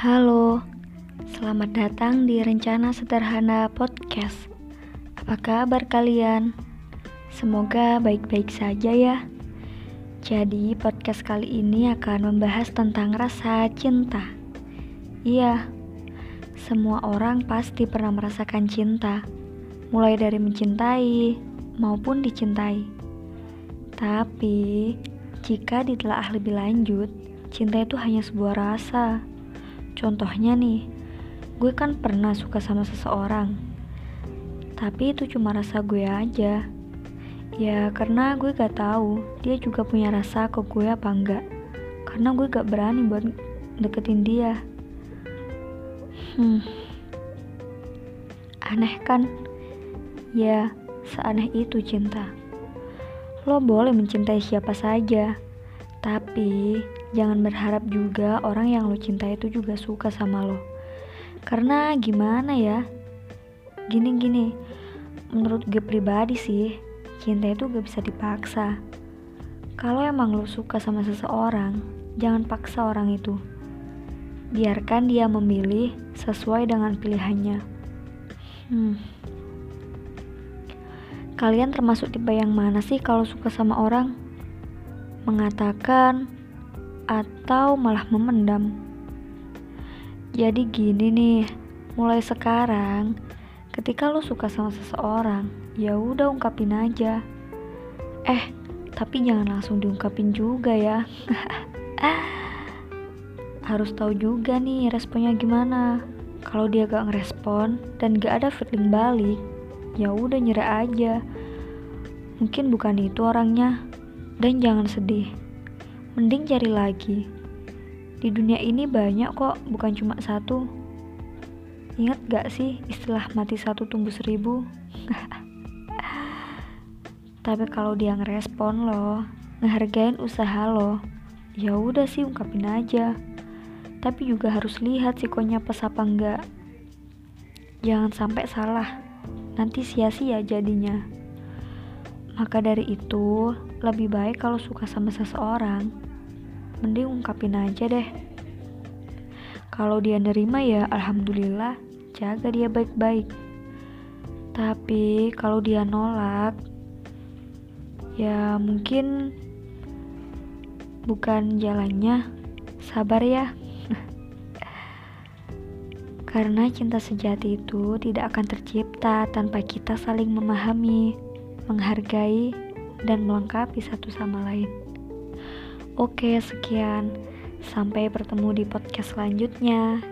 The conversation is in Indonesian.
Halo, selamat datang di Rencana Sederhana Podcast. Apa kabar kalian? Semoga baik-baik saja ya. Jadi, podcast kali ini akan membahas tentang rasa cinta. Iya, semua orang pasti pernah merasakan cinta, mulai dari mencintai maupun dicintai. Tapi, jika ditelaah lebih lanjut, cinta itu hanya sebuah rasa Contohnya nih, gue kan pernah suka sama seseorang, tapi itu cuma rasa gue aja. Ya karena gue gak tahu dia juga punya rasa ke gue apa enggak. Karena gue gak berani buat deketin dia. Hmm. Aneh kan? Ya, seaneh itu cinta. Lo boleh mencintai siapa saja, tapi jangan berharap juga orang yang lo cinta itu juga suka sama lo. Karena gimana ya? Gini-gini, menurut gue pribadi sih, cinta itu gak bisa dipaksa. Kalau emang lo suka sama seseorang, jangan paksa orang itu. Biarkan dia memilih sesuai dengan pilihannya. Hmm. Kalian termasuk tipe yang mana sih kalau suka sama orang? mengatakan, atau malah memendam. Jadi gini nih, mulai sekarang ketika lo suka sama seseorang, ya udah ungkapin aja. Eh, tapi jangan langsung diungkapin juga ya. Harus tahu juga nih responnya gimana. Kalau dia gak ngerespon dan gak ada feeling balik, ya udah nyerah aja. Mungkin bukan itu orangnya. Dan jangan sedih, mending cari lagi. Di dunia ini banyak kok, bukan cuma satu. Ingat gak sih istilah mati satu tumbuh seribu? Tapi kalau dia ngerespon lo, ngehargain usaha lo, ya udah sih ungkapin aja. Tapi juga harus lihat sikonya pas apa enggak. Jangan sampai salah, nanti sia-sia jadinya. Maka dari itu, lebih baik kalau suka sama seseorang, mending ungkapin aja deh. Kalau dia nerima ya alhamdulillah, jaga dia baik-baik. Tapi kalau dia nolak, ya mungkin bukan jalannya. Sabar ya. Karena cinta sejati itu tidak akan tercipta tanpa kita saling memahami menghargai, dan melengkapi satu sama lain. Oke, sekian. Sampai bertemu di podcast selanjutnya.